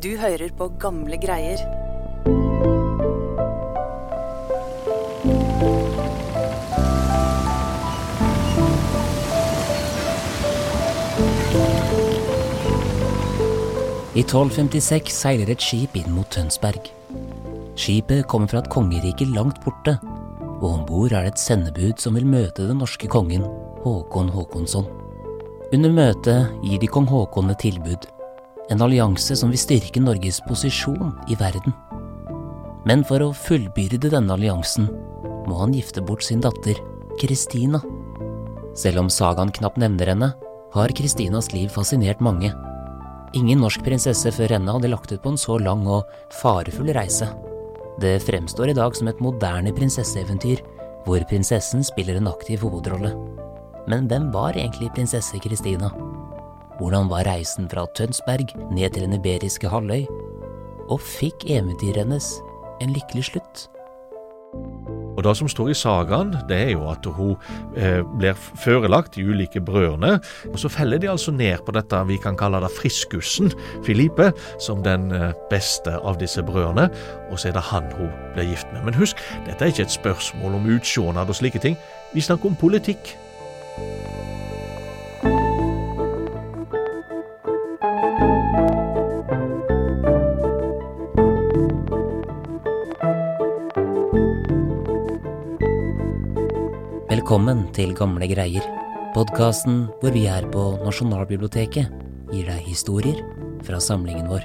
Du hører på gamle greier. I 1256 seiler et skip inn mot Tønsberg. Skipet kommer fra et kongerike langt borte, og om bord er det et sendebud som vil møte den norske kongen, Håkon Håkonsson. Under møtet gir de kong Håkon et tilbud, en allianse som vil styrke Norges posisjon i verden. Men for å fullbyrde denne alliansen må han gifte bort sin datter, Kristina. Selv om sagaen knapt nevner henne, har Kristinas liv fascinert mange. Ingen norsk prinsesse før henne hadde lagt ut på en så lang og farefull reise. Det fremstår i dag som et moderne prinsesseeventyr, hvor prinsessen spiller en aktiv hovedrolle. Men hvem var egentlig prinsesse Kristina? Hvordan var reisen fra Tønsberg ned til den iberiske halvøy? Og fikk eventyret hennes en lykkelig slutt? Og Det som står i sagaen, det er jo at hun eh, blir førelagt de ulike brødrene. og Så feller de altså ned på dette vi kan kalle det friskussen, Filipe, som den eh, beste av disse brødrene. Og så er det han hun blir gift med. Men husk, dette er ikke et spørsmål om utsjånad og slike ting. Vi snakker om politikk. Velkommen til Gamle greier, podkasten hvor vi er på Nasjonalbiblioteket gir deg historier fra samlingen vår.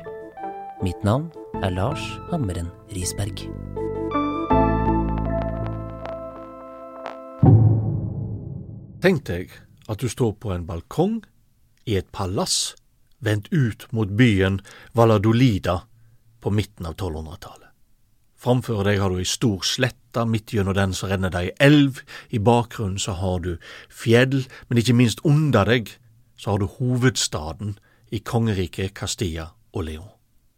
Mitt navn er Lars Hammeren Risberg. Tenk deg at du står på en balkong i et palass vendt ut mot byen Valladolida på midten av 1200-tallet. Framfor deg har du ei stor slette, midt gjennom den så renner det ei elv, i bakgrunnen så har du fjell, men ikke minst under deg så har du hovedstaden i kongeriket Castilla og Leon.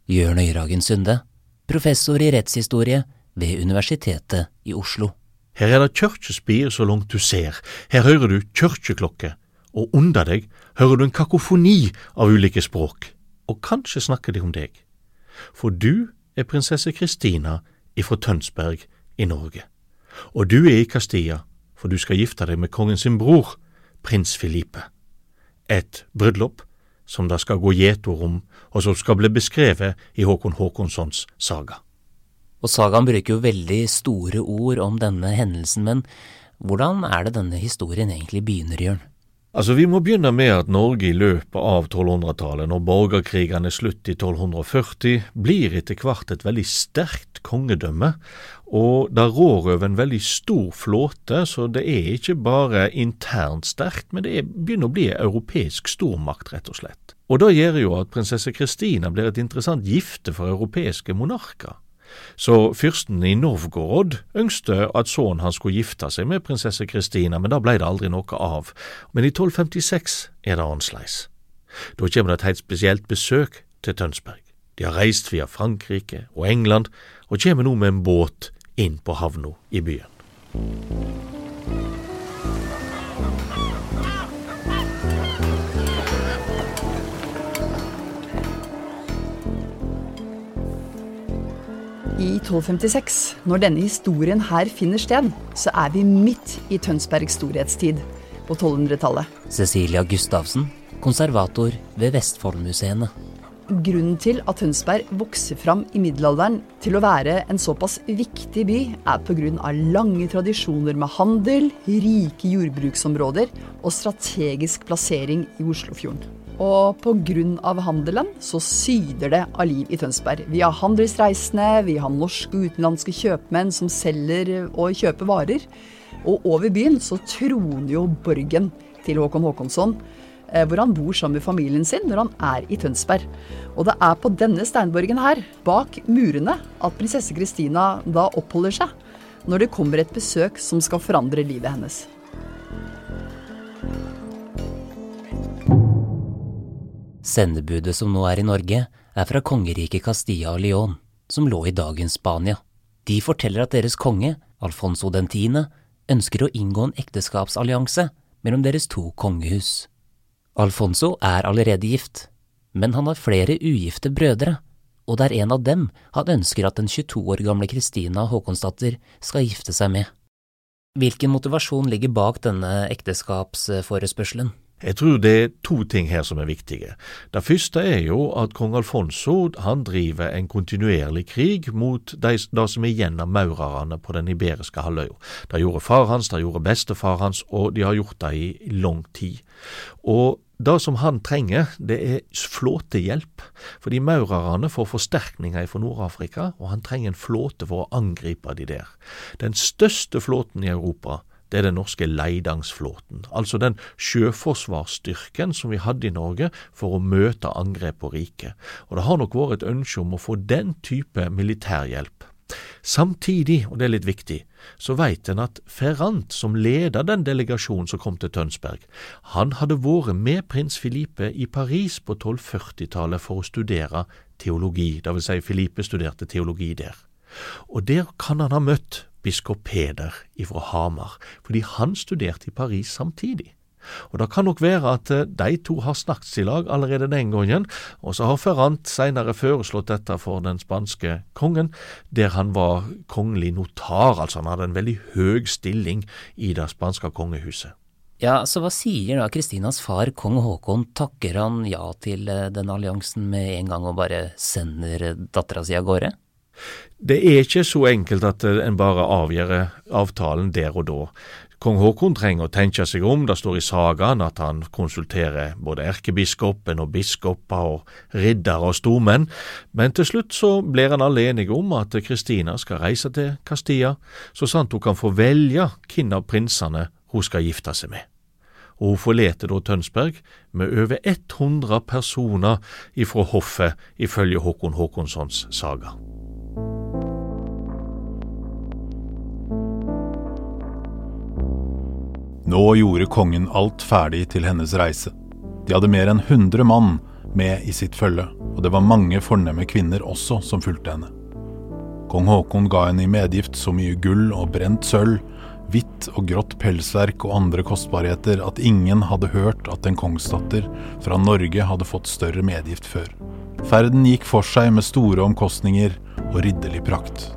Jørn Øyragen Sunde, professor i rettshistorie ved Universitetet i Oslo. Her er det kirkespir så langt du ser, her hører du kirkeklokke, og under deg hører du en kakofoni av ulike språk, og kanskje snakker de om deg. For du er prinsesse Kristina ifra Tønsberg i Norge, og du er i Castilla, for du skal gifte deg med kongen sin bror, prins Filipe. Et bryllup som det skal gå gjetord om, og som skal bli beskrevet i Håkon Håkonssons saga. Og sagaen bruker jo veldig store ord om denne hendelsen, men hvordan er det denne historien egentlig begynner, Jørn? Altså, Vi må begynne med at Norge i løpet av 1200-tallet, når borgerkrigene er slutt i 1240, blir etter hvert et veldig sterkt kongedømme, og det rår over en veldig stor flåte, så det er ikke bare internt sterkt, men det er, begynner å bli europeisk stormakt, rett og slett. Og Det gjør jo at prinsesse Kristina blir et interessant gifte for europeiske monarker. Så fyrsten i Novgorod ønskte at sønnen hans skulle gifte seg med prinsesse Kristina, men da blei det aldri noe av. Men i 1256 er det annerledes. Da kommer det et helt spesielt besøk til Tønsberg. De har reist via Frankrike og England, og kommer nå med en båt inn på havna i byen. I 1256, når denne historien her finner sted, så er vi midt i Tønsbergs storhetstid på 1200-tallet. Cecilia Gustavsen, konservator ved Vestfoldmuseene. Grunnen til at Tønsberg vokser fram i middelalderen til å være en såpass viktig by, er pga. lange tradisjoner med handel, rike jordbruksområder og strategisk plassering i Oslofjorden. Og pga. handelen så syder det av liv i Tønsberg. Vi har handelsreisende, vi har norske og utenlandske kjøpmenn som selger og kjøper varer. Og over byen så troner jo borgen til Håkon Håkonsson, eh, hvor han bor sammen med familien sin når han er i Tønsberg. Og det er på denne steinborgen her, bak murene, at prinsesse Kristina da oppholder seg når det kommer et besøk som skal forandre livet hennes. Sendebudet som nå er i Norge, er fra kongeriket Castilla og León, som lå i dagens Spania. De forteller at deres konge, Alfonso den tiende, ønsker å inngå en ekteskapsallianse mellom deres to kongehus. Alfonso er allerede gift, men han har flere ugifte brødre, og det er en av dem han ønsker at den 22 år gamle Kristina Håkonsdatter skal gifte seg med. Hvilken motivasjon ligger bak denne ekteskapsforespørselen? Jeg tror det er to ting her som er viktige. Det første er jo at kong Alfonso han driver en kontinuerlig krig mot de, det som er igjen av maurerne på den iberiske halvøya. Det gjorde far hans, det gjorde bestefar hans, og de har gjort det i lang tid. Og det som han trenger, det er flåtehjelp, fordi maurerne får forsterkninger fra Nord-Afrika, og han trenger en flåte for å angripe de der. Den største flåten i Europa det er den norske Leidangsflåten, altså den sjøforsvarsstyrken som vi hadde i Norge for å møte angrep på riket. Og det har nok vært et ønske om å få den type militærhjelp. Samtidig, og det er litt viktig, så veit en at Ferrant, som leda den delegasjonen som kom til Tønsberg, han hadde vært med prins Filipe i Paris på 1240-tallet for å studere teologi, vil si Filipe studerte teologi der. Og der kan han ha møtt biskop Peder ifra Hamar, fordi han studerte i Paris samtidig. Og Det kan nok være at eh, de to har snakket i lag allerede den gangen, og så har Ferrant senere foreslått dette for den spanske kongen, der han var kongelig notar, altså han hadde en veldig høy stilling i det spanske kongehuset. Ja, så hva sier da Kristinas far, kong Haakon, takker han ja til eh, den alliansen med en gang og bare sender dattera si av gårde? Det er ikke så enkelt at en bare avgjør avtalen der og da. Kong Haakon trenger å tenke seg om, det står i sagaen at han konsulterer både erkebiskopen og biskoper og riddere og stormenn, men til slutt så blir han alle enige om at Kristina skal reise til Castilla, så sant hun kan få velge hvem av prinsene hun skal gifte seg med. Og hun forlater da Tønsberg med over 100 personer ifra hoffet, ifølge Håkon Håkonssons saga. Nå gjorde kongen alt ferdig til hennes reise. De hadde mer enn 100 mann med i sitt følge, og det var mange fornemme kvinner også som fulgte henne. Kong Haakon ga henne i medgift så mye gull og brent sølv, hvitt og grått pelsverk og andre kostbarheter at ingen hadde hørt at en kongsdatter fra Norge hadde fått større medgift før. Ferden gikk for seg med store omkostninger og ridderlig prakt.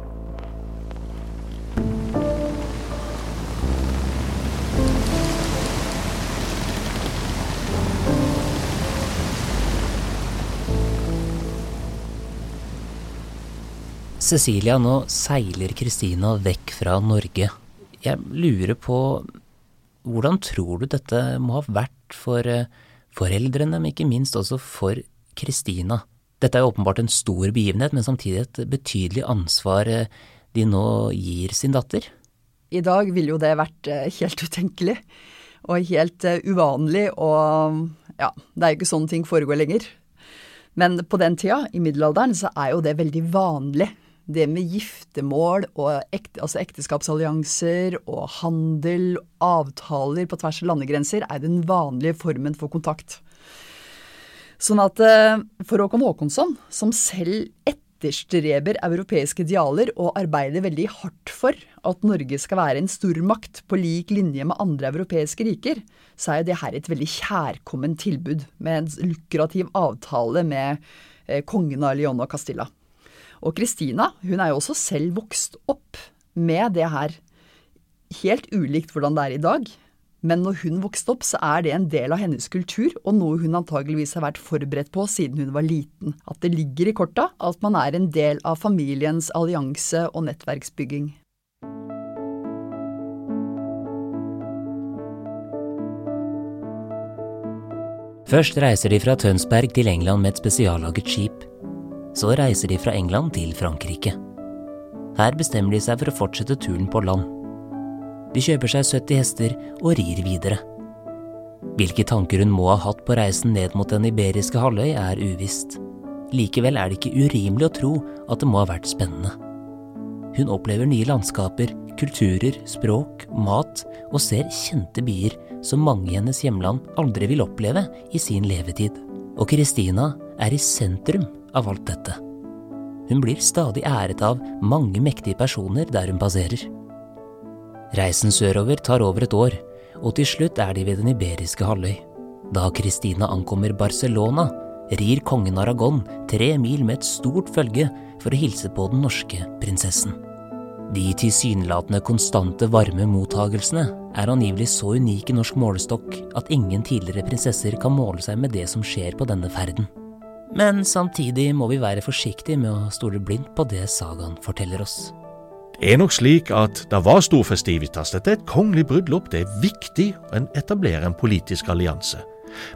Cecilia, nå seiler Kristina vekk fra Norge. Jeg lurer på hvordan tror du dette må ha vært for eh, foreldrene, men ikke minst også for Kristina? Dette er jo åpenbart en stor begivenhet, men samtidig et betydelig ansvar eh, de nå gir sin datter. I dag ville jo det vært eh, helt utenkelig og helt uvanlig, og ja, det er jo ikke sånne ting foregår lenger. Men på den tida, i middelalderen, så er jo det veldig vanlig det med giftermål og ekte, altså ekteskapsallianser og handel, avtaler på tvers av landegrenser, er den vanlige formen for kontakt. Sånn at eh, for Håkon Håkonsson, som selv etterstreber europeiske idealer og arbeider veldig hardt for at Norge skal være en stormakt på lik linje med andre europeiske riker, så er det her et veldig kjærkomment tilbud med en lukrativ avtale med eh, kongen av Leon og Castilla. Og Kristina hun er jo også selv vokst opp med det her. Helt ulikt hvordan det er i dag. Men når hun vokste opp, så er det en del av hennes kultur, og noe hun antageligvis har vært forberedt på siden hun var liten. At det ligger i korta at man er en del av familiens allianse og nettverksbygging. Først reiser de fra Tønsberg til England med et spesiallaget skip. Så reiser de fra England til Frankrike. Her bestemmer de seg for å fortsette turen på land. De kjøper seg 70 hester og rir videre. Hvilke tanker hun må ha hatt på reisen ned mot den iberiske halvøy, er uvisst. Likevel er det ikke urimelig å tro at det må ha vært spennende. Hun opplever nye landskaper, kulturer, språk, mat og ser kjente byer som mange i hennes hjemland aldri vil oppleve i sin levetid. Og Kristina er i sentrum av alt dette. Hun blir stadig æret av mange mektige personer der hun passerer. Reisen sørover tar over et år, og til slutt er de ved den iberiske halvøy. Da Christina ankommer Barcelona, rir kongen Aragon tre mil med et stort følge for å hilse på den norske prinsessen. De tilsynelatende konstante varme mottagelsene er angivelig så unike i norsk målestokk at ingen tidligere prinsesser kan måle seg med det som skjer på denne ferden. Men samtidig må vi være forsiktige med å stole blindt på det sagaen forteller oss. Det er nok slik at det var stor festivitas. Dette er et kongelig bryllup. Det er viktig å etablere en politisk allianse.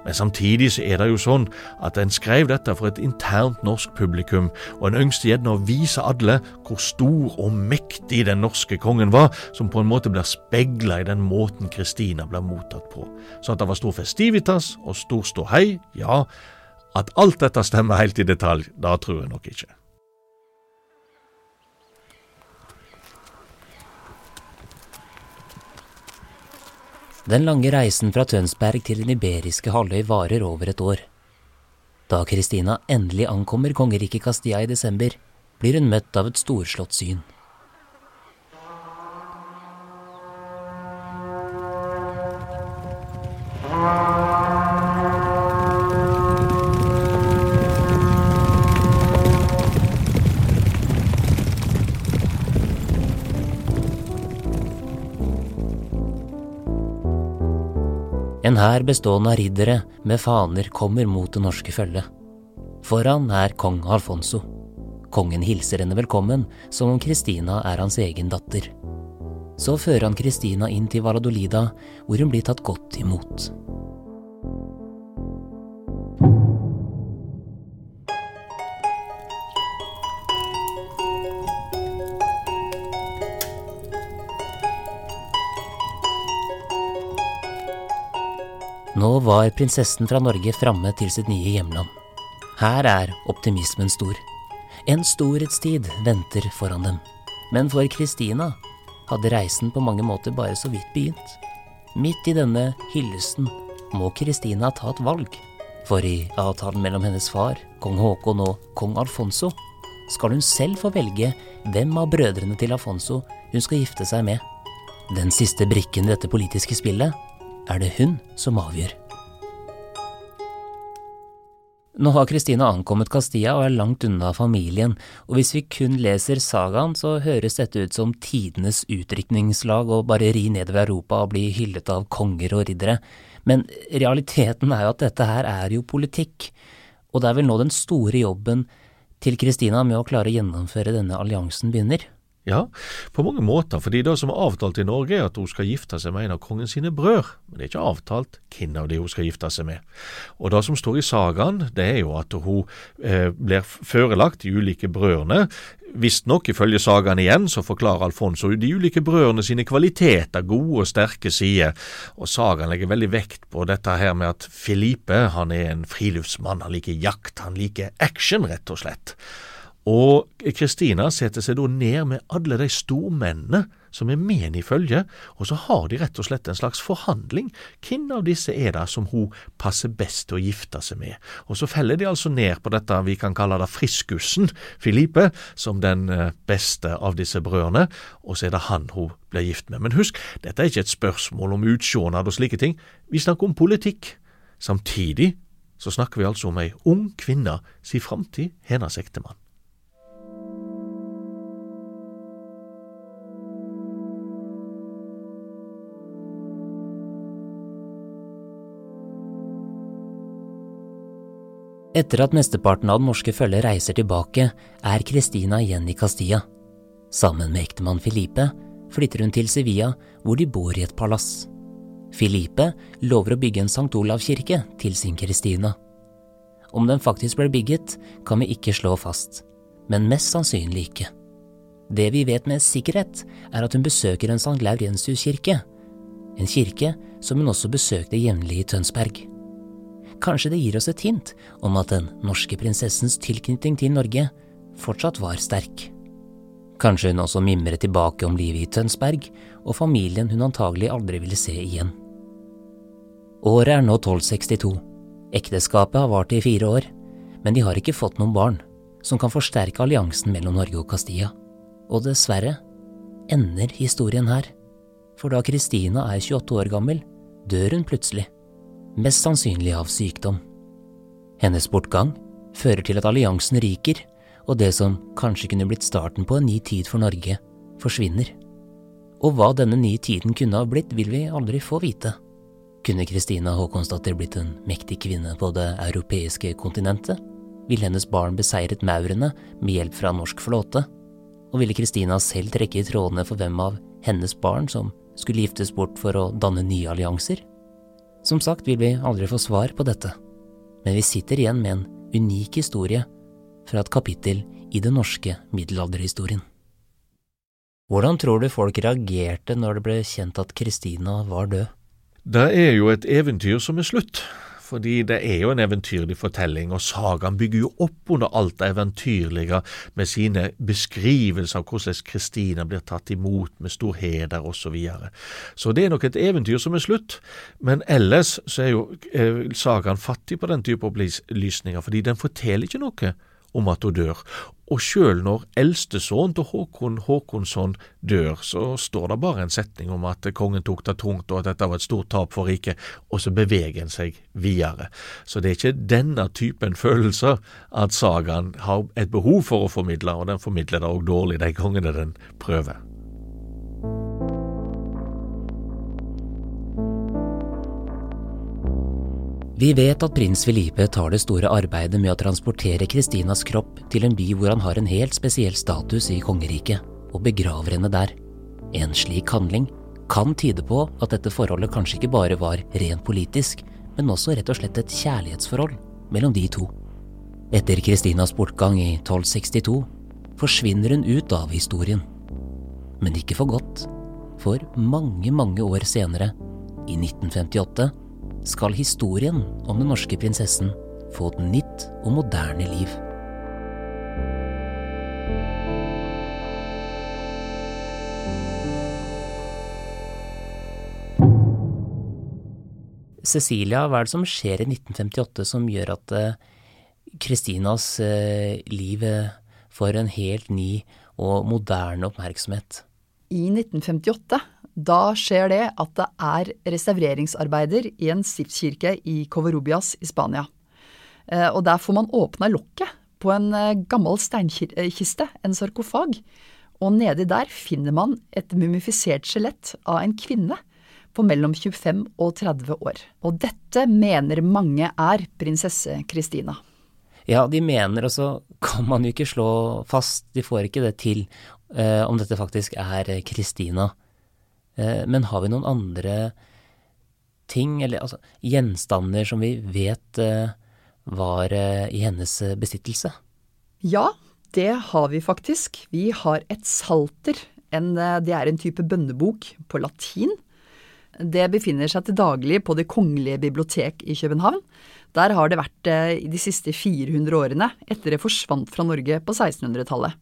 Men samtidig så er det jo sånn at en skrev dette for et internt norsk publikum, og en ønsket gjerne å vise alle hvor stor og mektig den norske kongen var, som på en måte blir speila i den måten Kristina blir mottatt på. Så at det var stor festivitas og stor ståhei, ja. At alt dette stemmer helt i detalj, da tror jeg nok ikke. Den lange reisen fra Tønsberg til den iberiske halvøy varer over et år. Da Kristina endelig ankommer kongeriket Castilla i desember, blir hun møtt av et storslått syn. En hær bestående av riddere med faner kommer mot det norske følget. Foran er kong Alfonso. Kongen hilser henne velkommen, som om Kristina er hans egen datter. Så fører han Kristina inn til Valladolida, hvor hun blir tatt godt imot. Nå var prinsessen fra Norge framme til sitt nye hjemland. Her er optimismen stor. En storhetstid venter foran dem. Men for Kristina hadde reisen på mange måter bare så vidt begynt. Midt i denne hyllesten må Kristina ta et valg. For i avtalen mellom hennes far, kong Haakon og kong Alfonso skal hun selv få velge hvem av brødrene til Alfonso hun skal gifte seg med. Den siste brikken i dette politiske spillet er det hun som avgjør. Nå har Kristina ankommet Castilla og er langt unna familien, og hvis vi kun leser sagaen, så høres dette ut som tidenes utrykningslag og bare ri nedover Europa og bli hyllet av konger og riddere, men realiteten er jo at dette her er jo politikk, og det er vel nå den store jobben til Kristina med å klare å gjennomføre denne alliansen begynner. Ja, på mange måter, fordi det som er avtalt i Norge er at hun skal gifte seg med en av kongen sine brødre, men det er ikke avtalt hvem av de hun skal gifte seg med. Og det som står i sagaen, det er jo at hun eh, blir førelagt de ulike brødrene. Visstnok, ifølge sagaen igjen, så forklarer Alfonso de ulike brødrene sine kvaliteter, gode og sterke sider, og sagaen legger veldig vekt på dette her med at Filipe han er en friluftsmann, han liker jakt, han liker action, rett og slett. Og Kristina setter seg da ned med alle de stormennene som er med i følget, og så har de rett og slett en slags forhandling. Hvem av disse er det som hun passer best til å gifte seg med? Og så feller de altså ned på dette vi kan kalle det friskussen, Filipe, som den eh, beste av disse brødrene, og så er det han hun blir gift med. Men husk, dette er ikke et spørsmål om utsjånad og slike ting, vi snakker om politikk. Samtidig så snakker vi altså om ei ung kvinne si framtid, hennes ektemann. Etter at mesteparten av den norske følget reiser tilbake, er Kristina igjen i Castilla. Sammen med ektemann Filipe flytter hun til Sevilla, hvor de bor i et palass. Filipe lover å bygge en St. Olav-kirke til sin Kristina. Om den faktisk ble bygget, kan vi ikke slå fast, men mest sannsynlig ikke. Det vi vet med sikkerhet, er at hun besøker en St. Laurentius-kirke, en kirke som hun også besøkte jevnlig i Tønsberg. Kanskje det gir oss et hint om at den norske prinsessens tilknytning til Norge fortsatt var sterk. Kanskje hun også mimret tilbake om livet i Tønsberg og familien hun antagelig aldri ville se igjen. Året er nå 1262. Ekteskapet har vart i fire år, men de har ikke fått noen barn som kan forsterke alliansen mellom Norge og Castilla. Og dessverre ender historien her, for da Kristina er 28 år gammel, dør hun plutselig mest sannsynlig av sykdom. Hennes bortgang fører til at alliansen ryker, og det som kanskje kunne blitt starten på en ny tid for Norge, forsvinner. Og hva denne nye tiden kunne ha blitt, vil vi aldri få vite. Kunne Kristina Håkonsdatter blitt en mektig kvinne på det europeiske kontinentet? Ville hennes barn beseiret maurene med hjelp fra norsk flåte? Og ville Kristina selv trekke i trådene for hvem av hennes barn som skulle giftes bort for å danne nye allianser? Som sagt vil vi aldri få svar på dette, men vi sitter igjen med en unik historie fra et kapittel i den norske middelalderhistorien. Hvordan tror du folk reagerte når det ble kjent at Kristina var død? Det er jo et eventyr som er slutt, fordi det er jo en eventyrlig fortelling, og sagaen bygger jo opp under alt det eventyrlige med sine beskrivelser av hvordan Kristina blir tatt imot med stor heder osv. Så, videre. så det er nok et eventyr som er slutt, men ellers så er jo eh, sagaen fattig på den type opplysninger, fordi den forteller ikke noe om at hun dør. Og sjøl når eldstesønnen til Håkon Håkonsson dør, så står det bare en setning om at kongen tok det tungt og at dette var et stort tap for riket, og så beveger en seg videre. Så det er ikke denne typen følelser at sagaen har et behov for å formidle, og den formidler det òg dårlig de gangene den prøver. Vi vet at prins Filipe tar det store arbeidet med å transportere Kristinas kropp til en by hvor han har en helt spesiell status i kongeriket, og begraver henne der. En slik handling kan tyde på at dette forholdet kanskje ikke bare var rent politisk, men også rett og slett et kjærlighetsforhold mellom de to. Etter Kristinas bortgang i 1262 forsvinner hun ut av historien. Men ikke for godt, for mange, mange år senere, i 1958, skal historien om den norske prinsessen få et nytt og moderne liv. Cecilia, hva er det som skjer i 1958 som gjør at Kristinas uh, uh, liv uh, får en helt ny og moderne oppmerksomhet? I 1958 da skjer det at det er restaureringsarbeider i en stiftskirke i Covarrubias i Spania. Eh, og der får man åpna lokket på en eh, gammel steinkiste, en sarkofag. Og nedi der finner man et mumifisert skjelett av en kvinne på mellom 25 og 30 år. Og dette mener mange er prinsesse Kristina. Ja, de mener, og så kan man jo ikke slå fast, de får ikke det til, eh, om dette faktisk er Kristina. Eh, men har vi noen andre ting, eller altså gjenstander som vi vet eh, var eh, i hennes besittelse? Ja, det har vi faktisk. Vi har et salter. En, det er en type bønnebok på latin. Det befinner seg til daglig på Det kongelige bibliotek i København. Der har det vært i de siste 400 årene, etter det forsvant fra Norge på 1600-tallet.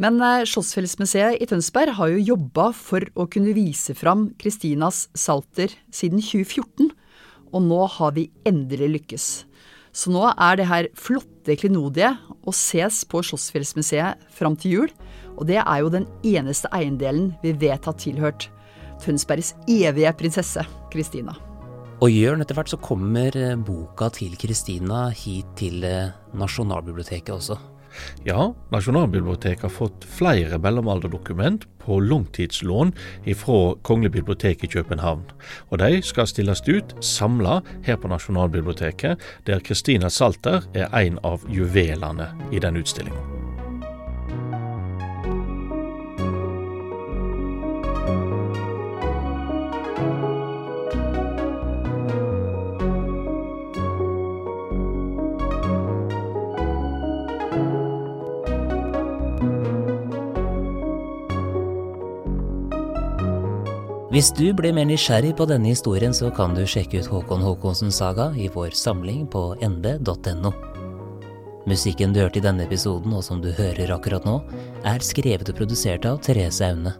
Men eh, Slottsfjellsmuseet i Tønsberg har jo jobba for å kunne vise fram Kristinas Salter siden 2014, og nå har vi endelig lykkes. Så nå er det her flotte klenodiet å ses på Slottsfjellsmuseet fram til jul, og det er jo den eneste eiendelen vi vet har tilhørt Tønsbergs evige prinsesse, Kristina. Og Jørn, etter hvert så kommer eh, boka til Kristina hit til eh, Nasjonalbiblioteket også. Ja, Nasjonalbiblioteket har fått flere mellomalderdokument på langtidslån fra Kongelig bibliotek i København. Og de skal stilles ut samla her på Nasjonalbiblioteket, der Kristina Salter er en av juvelene i den utstillinga. Hvis du ble mer nysgjerrig på denne historien, så kan du sjekke ut Håkon Håkonsens saga i vår samling på nb.no. Musikken du hørte i denne episoden, og som du hører akkurat nå, er skrevet og produsert av Therese Aune.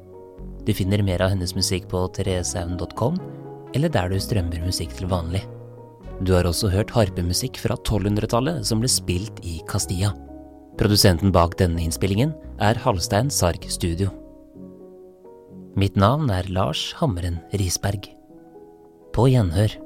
Du finner mer av hennes musikk på thereseaune.com, eller der du strømmer musikk til vanlig. Du har også hørt harpemusikk fra 1200-tallet som ble spilt i Castilla. Produsenten bak denne innspillingen er Halstein Sarg Studio. Mitt navn er Lars Hammeren Risberg. På gjenhør.